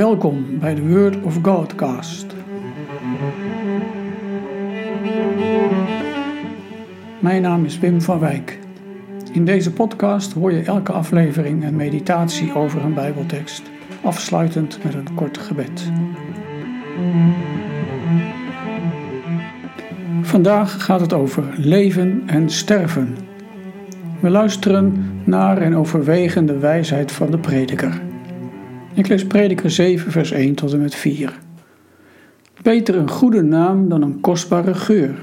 Welkom bij de Word of Godcast. Mijn naam is Wim van Wijk. In deze podcast hoor je elke aflevering een meditatie over een Bijbeltekst, afsluitend met een kort gebed. Vandaag gaat het over leven en sterven. We luisteren naar en overwegen de wijsheid van de prediker. Ik lees Prediker 7, vers 1 tot en met 4. Beter een goede naam dan een kostbare geur.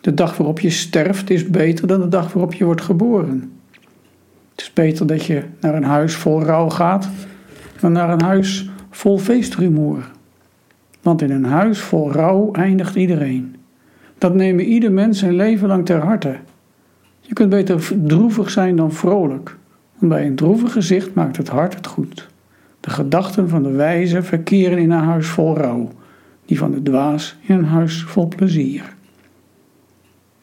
De dag waarop je sterft is beter dan de dag waarop je wordt geboren. Het is beter dat je naar een huis vol rouw gaat dan naar een huis vol feestrumoer. Want in een huis vol rouw eindigt iedereen. Dat nemen ieder mens zijn leven lang ter harte. Je kunt beter droevig zijn dan vrolijk, want bij een droevig gezicht maakt het hart het goed. De gedachten van de wijze verkeren in een huis vol rouw, die van de dwaas in een huis vol plezier.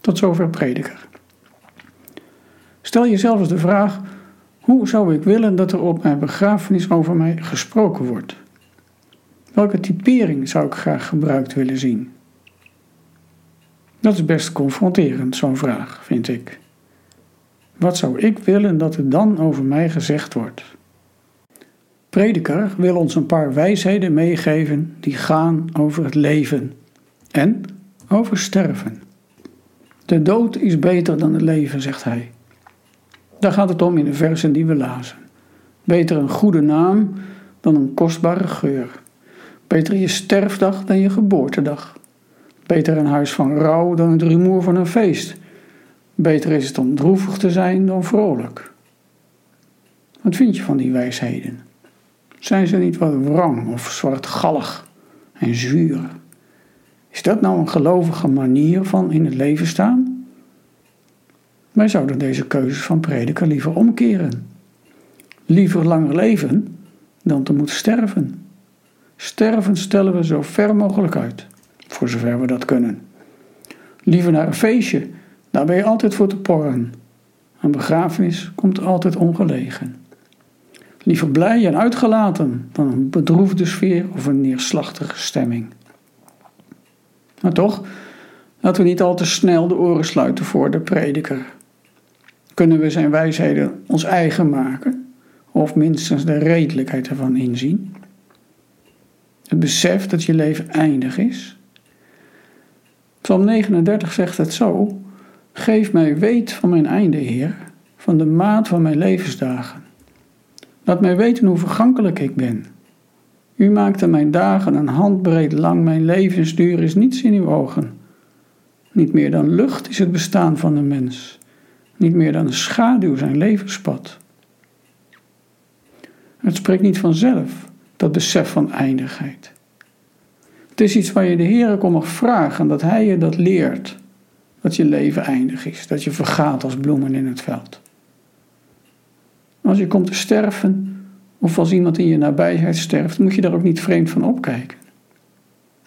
Tot zover prediker. Stel jezelf eens de vraag: hoe zou ik willen dat er op mijn begrafenis over mij gesproken wordt? Welke typering zou ik graag gebruikt willen zien? Dat is best confronterend, zo'n vraag, vind ik. Wat zou ik willen dat er dan over mij gezegd wordt? Prediker wil ons een paar wijsheden meegeven die gaan over het leven en over sterven. De dood is beter dan het leven, zegt hij. Daar gaat het om in de versen die we lazen. Beter een goede naam dan een kostbare geur. Beter je sterfdag dan je geboortedag. Beter een huis van rouw dan het rumoer van een feest. Beter is het om droevig te zijn dan vrolijk. Wat vind je van die wijsheden? Zijn ze niet wat wrang of zwartgallig en zuur? Is dat nou een gelovige manier van in het leven staan? Wij zouden deze keuzes van prediker liever omkeren. Liever langer leven dan te moeten sterven. Sterven stellen we zo ver mogelijk uit, voor zover we dat kunnen. Liever naar een feestje, daar ben je altijd voor te porren. Een begrafenis komt altijd ongelegen. Liever blij en uitgelaten dan een bedroefde sfeer of een neerslachtige stemming. Maar toch, laten we niet al te snel de oren sluiten voor de prediker. Kunnen we zijn wijsheden ons eigen maken, of minstens de redelijkheid ervan inzien? Het besef dat je leven eindig is. Psalm 39 zegt het zo: Geef mij weet van mijn einde, Heer, van de maat van mijn levensdagen. Laat mij weten hoe vergankelijk ik ben. U maakte mijn dagen een handbreed lang, mijn levensduur is niets in uw ogen. Niet meer dan lucht is het bestaan van een mens, niet meer dan een schaduw zijn levenspad. Het spreekt niet vanzelf, dat besef van eindigheid. Het is iets waar je de Heer om mag vragen, dat Hij je dat leert, dat je leven eindig is, dat je vergaat als bloemen in het veld. Als je komt te sterven, of als iemand in je nabijheid sterft, moet je daar ook niet vreemd van opkijken.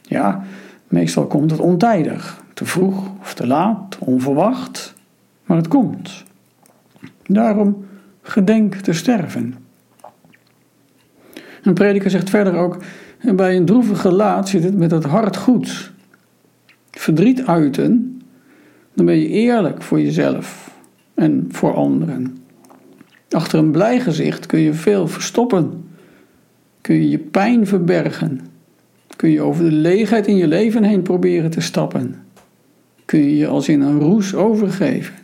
Ja, meestal komt het ontijdig, te vroeg of te laat, onverwacht, maar het komt. Daarom gedenk te sterven. Een prediker zegt verder ook: bij een droevig gelaat zit het met het hart goed. Verdriet uiten, dan ben je eerlijk voor jezelf en voor anderen. Achter een blij gezicht kun je veel verstoppen. Kun je je pijn verbergen. Kun je over de leegheid in je leven heen proberen te stappen. Kun je je als in een roes overgeven.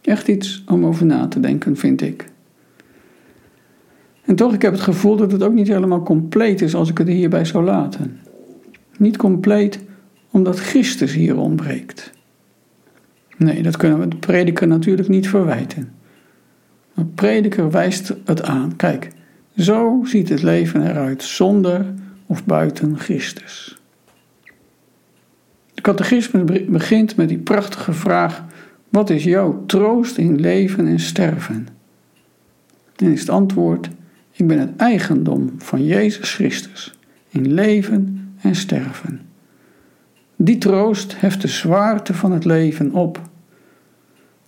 Echt iets om over na te denken, vind ik. En toch, ik heb het gevoel dat het ook niet helemaal compleet is als ik het hierbij zou laten. Niet compleet omdat Christus hier ontbreekt. Nee, dat kunnen we de prediker natuurlijk niet verwijten. Een prediker wijst het aan. Kijk, zo ziet het leven eruit zonder of buiten Christus. De catechisme begint met die prachtige vraag: wat is jouw troost in leven en sterven? En is het antwoord: ik ben het eigendom van Jezus Christus in leven en sterven. Die troost heft de zwaarte van het leven op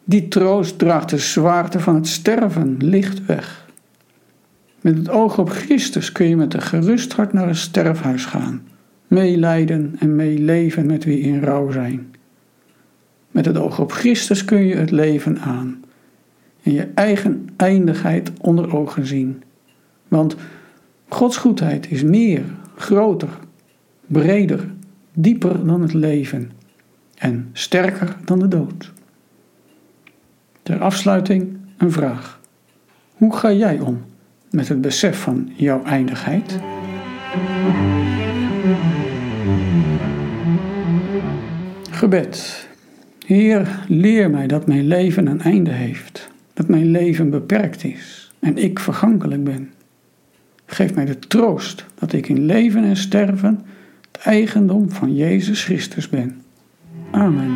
die troost draagt de zwaarte van het sterven licht weg. Met het oog op Christus kun je met een gerust hart naar een sterfhuis gaan, meelijden en meeleven met wie in rouw zijn. Met het oog op Christus kun je het leven aan en je eigen eindigheid onder ogen zien. Want Gods goedheid is meer, groter, breder, dieper dan het leven en sterker dan de dood. Ter afsluiting een vraag. Hoe ga jij om met het besef van jouw eindigheid? Gebed. Heer, leer mij dat mijn leven een einde heeft, dat mijn leven beperkt is en ik vergankelijk ben. Geef mij de troost dat ik in leven en sterven het eigendom van Jezus Christus ben. Amen.